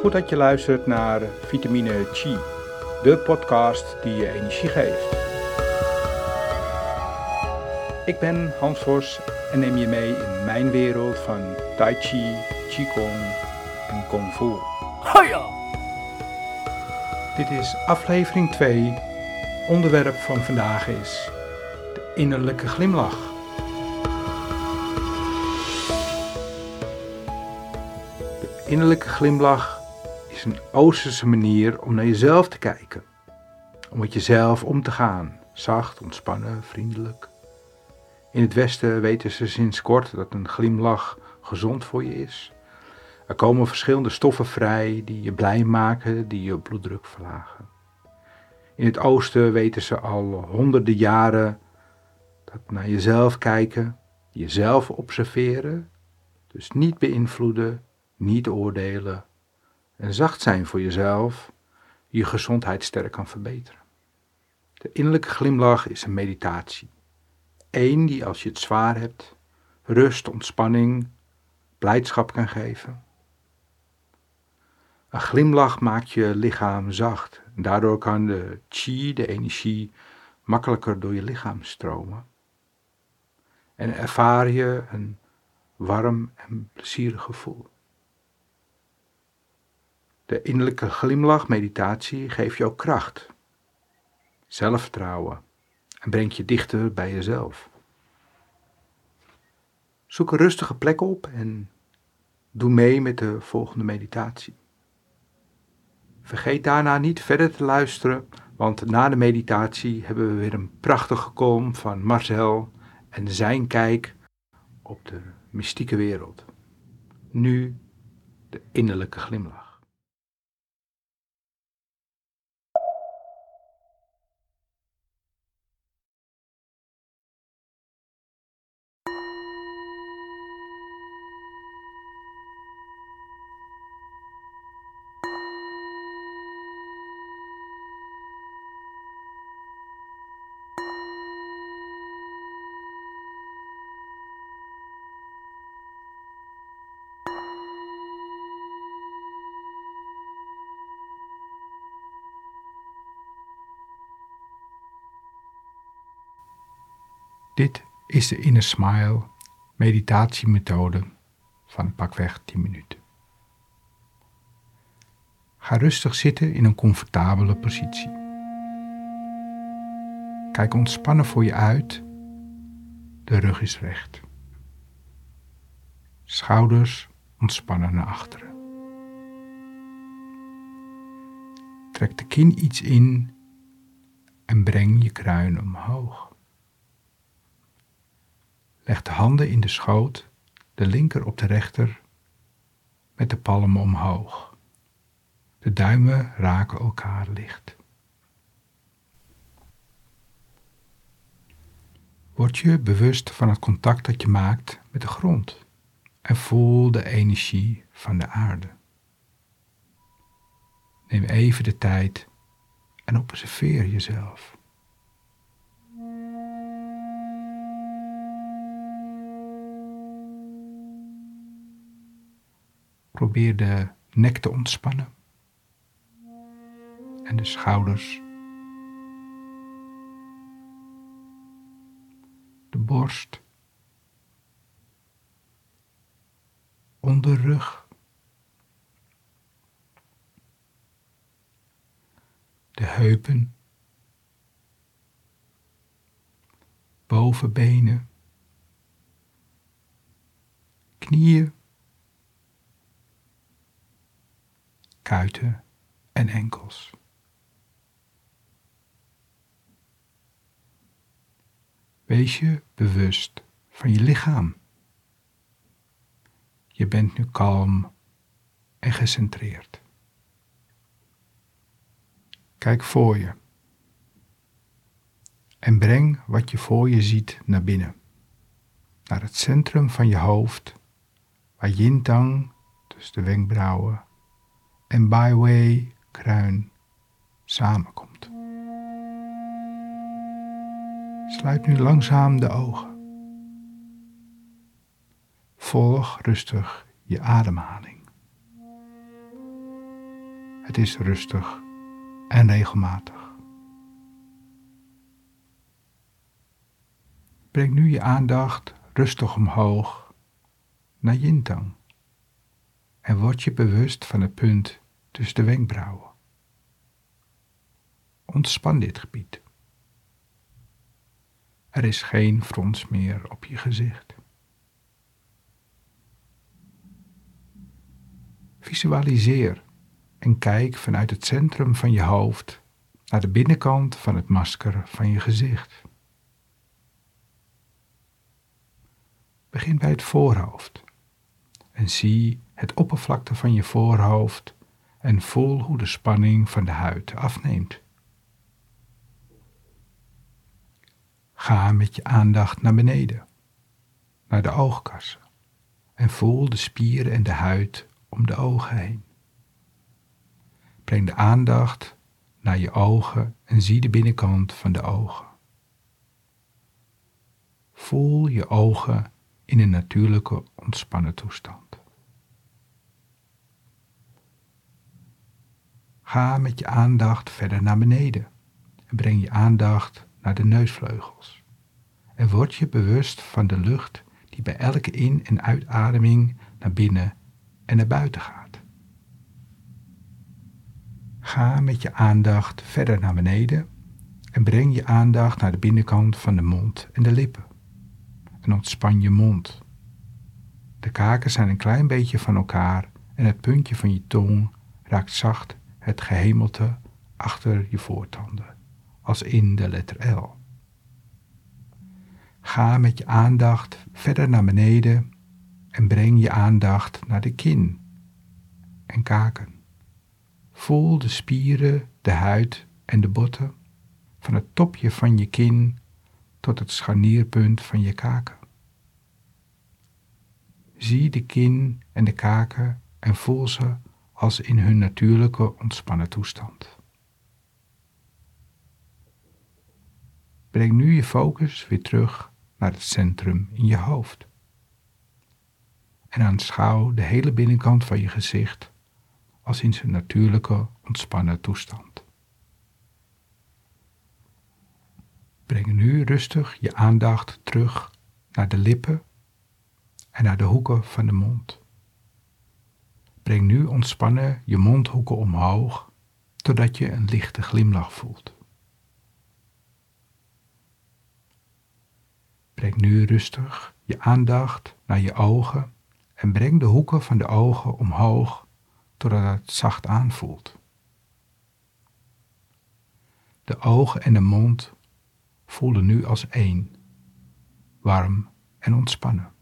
Goed dat je luistert naar Vitamine Chi, de podcast die je energie geeft. Ik ben Hans Vos en neem je mee in mijn wereld van Tai Chi, Qigong en Kung Fu. Dit is aflevering 2. Onderwerp van vandaag is de innerlijke glimlach. De innerlijke glimlach is een Oosterse manier om naar jezelf te kijken. Om met jezelf om te gaan. Zacht, ontspannen, vriendelijk. In het Westen weten ze sinds kort dat een glimlach gezond voor je is. Er komen verschillende stoffen vrij die je blij maken, die je bloeddruk verlagen. In het Oosten weten ze al honderden jaren dat naar jezelf kijken, jezelf observeren, dus niet beïnvloeden, niet oordelen, en zacht zijn voor jezelf je gezondheid sterk kan verbeteren. De innerlijke glimlach is een meditatie. Eén die als je het zwaar hebt, rust, ontspanning, blijdschap kan geven. Een glimlach maakt je lichaam zacht daardoor kan de chi, de energie, makkelijker door je lichaam stromen. En ervaar je een warm en plezierig gevoel. De innerlijke glimlach meditatie geeft jou kracht, zelfvertrouwen en brengt je dichter bij jezelf. Zoek een rustige plek op en doe mee met de volgende meditatie. Vergeet daarna niet verder te luisteren, want na de meditatie hebben we weer een prachtige kolom van Marcel en zijn kijk op de mystieke wereld. Nu de innerlijke glimlach. Dit is de Inner Smile meditatiemethode van pakweg 10 minuten. Ga rustig zitten in een comfortabele positie. Kijk ontspannen voor je uit. De rug is recht. Schouders ontspannen naar achteren. Trek de kin iets in en breng je kruin omhoog. Leg de handen in de schoot, de linker op de rechter, met de palmen omhoog. De duimen raken elkaar licht. Word je bewust van het contact dat je maakt met de grond en voel de energie van de aarde. Neem even de tijd en observeer jezelf. Probeer de nek te ontspannen. En de schouders, de borst, onderrug, de heupen, bovenbenen, knieën. Kuiten en enkels. Wees je bewust van je lichaam. Je bent nu kalm en gecentreerd. Kijk voor je en breng wat je voor je ziet naar binnen, naar het centrum van je hoofd, waar Yintang, dus de wenkbrauwen, en byway kruin samenkomt. Sluit nu langzaam de ogen. Volg rustig je ademhaling. Het is rustig en regelmatig. Breng nu je aandacht rustig omhoog naar Yintang en word je bewust van het punt tussen de wenkbrauwen. Ontspan dit gebied. Er is geen frons meer op je gezicht. Visualiseer en kijk vanuit het centrum van je hoofd naar de binnenkant van het masker van je gezicht. Begin bij het voorhoofd en zie het oppervlakte van je voorhoofd en voel hoe de spanning van de huid afneemt. Ga met je aandacht naar beneden, naar de oogkassen en voel de spieren en de huid om de ogen heen. Breng de aandacht naar je ogen en zie de binnenkant van de ogen. Voel je ogen in een natuurlijke ontspannen toestand. Ga met je aandacht verder naar beneden en breng je aandacht naar de neusvleugels. En word je bewust van de lucht die bij elke in- en uitademing naar binnen en naar buiten gaat. Ga met je aandacht verder naar beneden en breng je aandacht naar de binnenkant van de mond en de lippen. En ontspan je mond. De kaken zijn een klein beetje van elkaar en het puntje van je tong raakt zacht het gehemelte achter je voortanden, als in de letter L. Ga met je aandacht verder naar beneden en breng je aandacht naar de kin en kaken. Voel de spieren, de huid en de botten van het topje van je kin tot het scharnierpunt van je kaken. Zie de kin en de kaken en voel ze als in hun natuurlijke ontspannen toestand. Breng nu je focus weer terug naar het centrum in je hoofd. En aanschouw de hele binnenkant van je gezicht als in zijn natuurlijke ontspannen toestand. Breng nu rustig je aandacht terug naar de lippen en naar de hoeken van de mond. Breng nu ontspannen je mondhoeken omhoog, totdat je een lichte glimlach voelt. Breng nu rustig je aandacht naar je ogen en breng de hoeken van de ogen omhoog totdat het zacht aanvoelt. De ogen en de mond voelen nu als één, warm en ontspannen.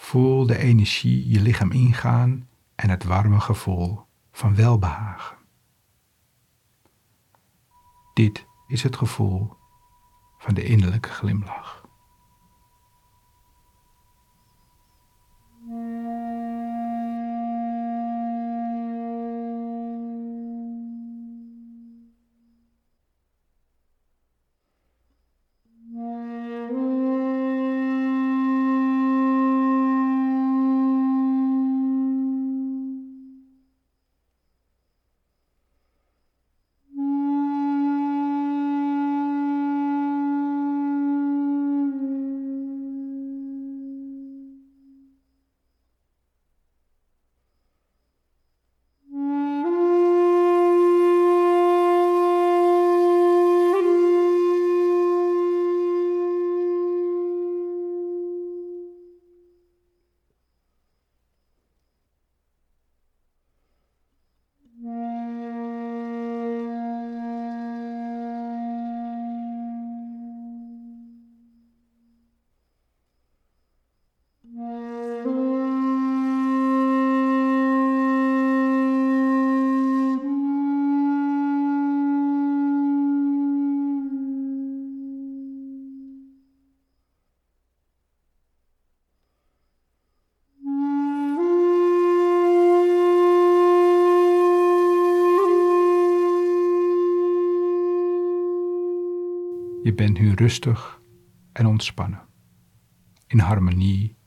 Voel de energie je lichaam ingaan en het warme gevoel van welbehagen. Dit is het gevoel van de innerlijke glimlach. Je bent nu rustig en ontspannen, in harmonie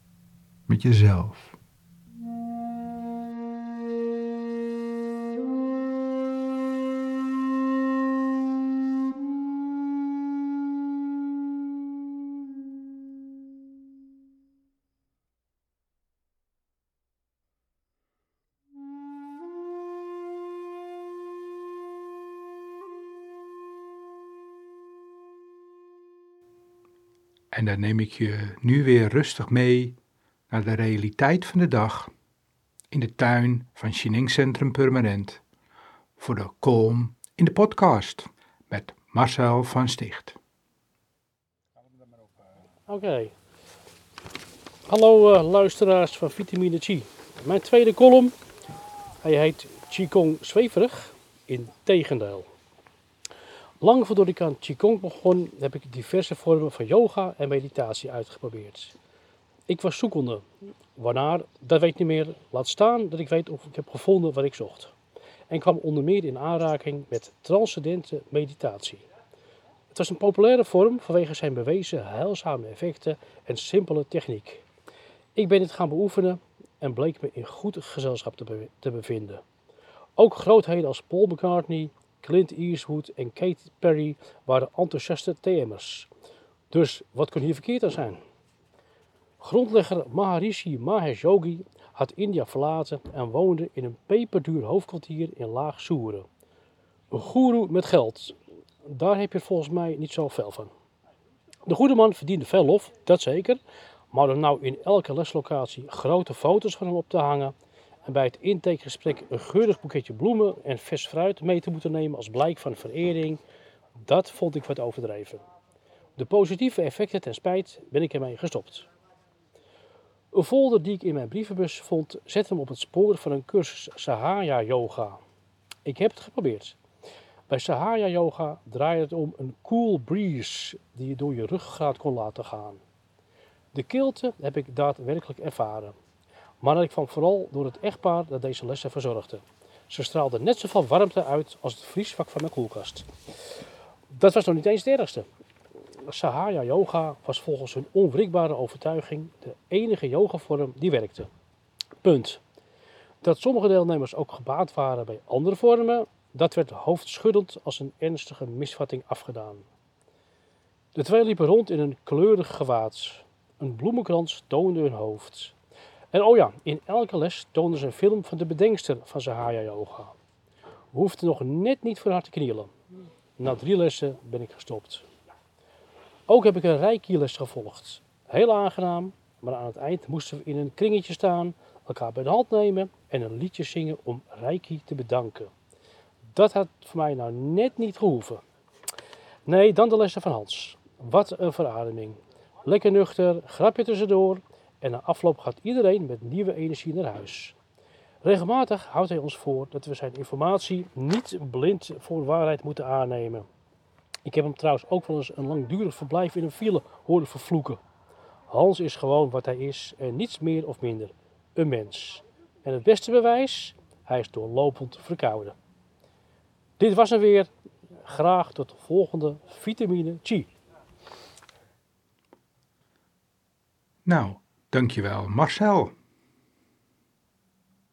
met jezelf. En daar neem ik je nu weer rustig mee naar de realiteit van de dag in de tuin van Chining Centrum Permanent voor de Kolm in de podcast met Marcel van Sticht. Oké. Hallo uh, luisteraars van Vitamine Chi. Mijn tweede column, hij heet Qigong zweverig, in tegendeel. Lang voordat ik aan Qigong begon, heb ik diverse vormen van yoga en meditatie uitgeprobeerd. Ik was zoekende. Waarnaar, dat weet ik niet meer. Laat staan dat ik weet of ik heb gevonden wat ik zocht. En kwam onder meer in aanraking met transcendente meditatie. Het was een populaire vorm vanwege zijn bewezen heilzame effecten en simpele techniek. Ik ben het gaan beoefenen en bleek me in goed gezelschap te, bevinden. Ook grootheden als Paul McCartney, Clint Eastwood en Katy Perry waren enthousiaste TM'ers. Dus wat kon hier verkeerd aan zijn? Grondlegger Maharishi Mahesh Yogi had India verlaten en woonde in een peperduur hoofdkwartier in Laag Soeren. Een goeroe met geld. Daar heb je volgens mij niet zo veel van. De goede man verdiende veel lof, dat zeker. Maar om nou in elke leslocatie grote foto's van hem op te hangen en bij het intakegesprek een geurig boeketje bloemen en vers fruit mee te moeten nemen als blijk van verering, dat vond ik wat overdreven. De positieve effecten ten spijt ben ik ermee gestopt. Een folder die ik in mijn brievenbus vond, zette hem op het spoor van een cursus Sahaya Yoga. Ik heb het geprobeerd. Bij Sahaya Yoga draait het om een cool breeze die je door je ruggengraat kon laten gaan. De kilte heb ik daadwerkelijk ervaren. Maar ik kwam vooral door het echtpaar dat deze lessen verzorgde. Ze straalden net zoveel warmte uit als het vriesvak van mijn koelkast. Dat was nog niet eens het ergste. Sahaya Yoga was volgens hun onwrikbare overtuiging de enige yogavorm die werkte. Punt. Dat sommige deelnemers ook gebaat waren bij andere vormen, dat werd hoofdschuddend als een ernstige misvatting afgedaan. De twee liepen rond in een kleurig gewaad. Een bloemenkrans toonde hun hoofd. En oh ja, in elke les toonden ze een film van de bedenkster van Sahaya Yoga. We hoefden nog net niet voor haar te knielen. Na drie lessen ben ik gestopt. Ook heb ik een reiki-les gevolgd. Heel aangenaam, maar aan het eind moesten we in een kringetje staan, elkaar bij de hand nemen en een liedje zingen om reiki te bedanken. Dat had voor mij nou net niet gehoeven. Nee, dan de lessen van Hans. Wat een verademing. Lekker nuchter, grapje tussendoor en na afloop gaat iedereen met nieuwe energie naar huis. Regelmatig houdt hij ons voor dat we zijn informatie niet blind voor waarheid moeten aannemen. Ik heb hem trouwens ook wel eens een langdurig verblijf in een file horen vervloeken. Hans is gewoon wat hij is en niets meer of minder. Een mens. En het beste bewijs? Hij is doorlopend verkouden. Dit was hem weer. Graag tot de volgende vitamine Chi. Nou, dankjewel Marcel.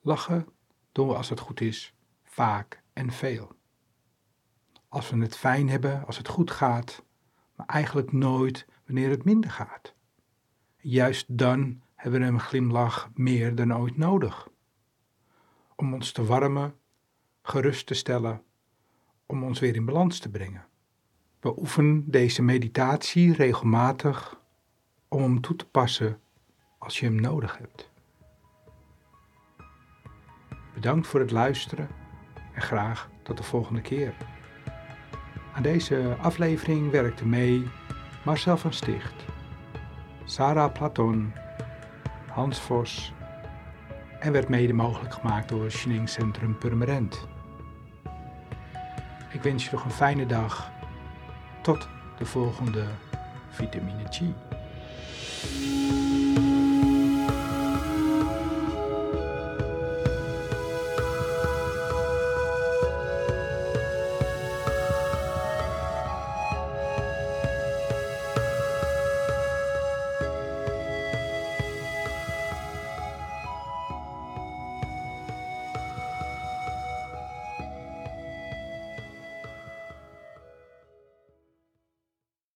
Lachen doen we als het goed is, vaak en veel. Als we het fijn hebben, als het goed gaat, maar eigenlijk nooit wanneer het minder gaat. Juist dan hebben we een glimlach meer dan ooit nodig. Om ons te warmen, gerust te stellen, om ons weer in balans te brengen. Beoefen deze meditatie regelmatig om hem toe te passen als je hem nodig hebt. Bedankt voor het luisteren en graag tot de volgende keer. Aan deze aflevering werkte mee Marcel van Sticht, Sarah Platon, Hans Vos en werd mede mogelijk gemaakt door Schning Centrum Purmerend. Ik wens je nog een fijne dag. Tot de volgende Vitamine G.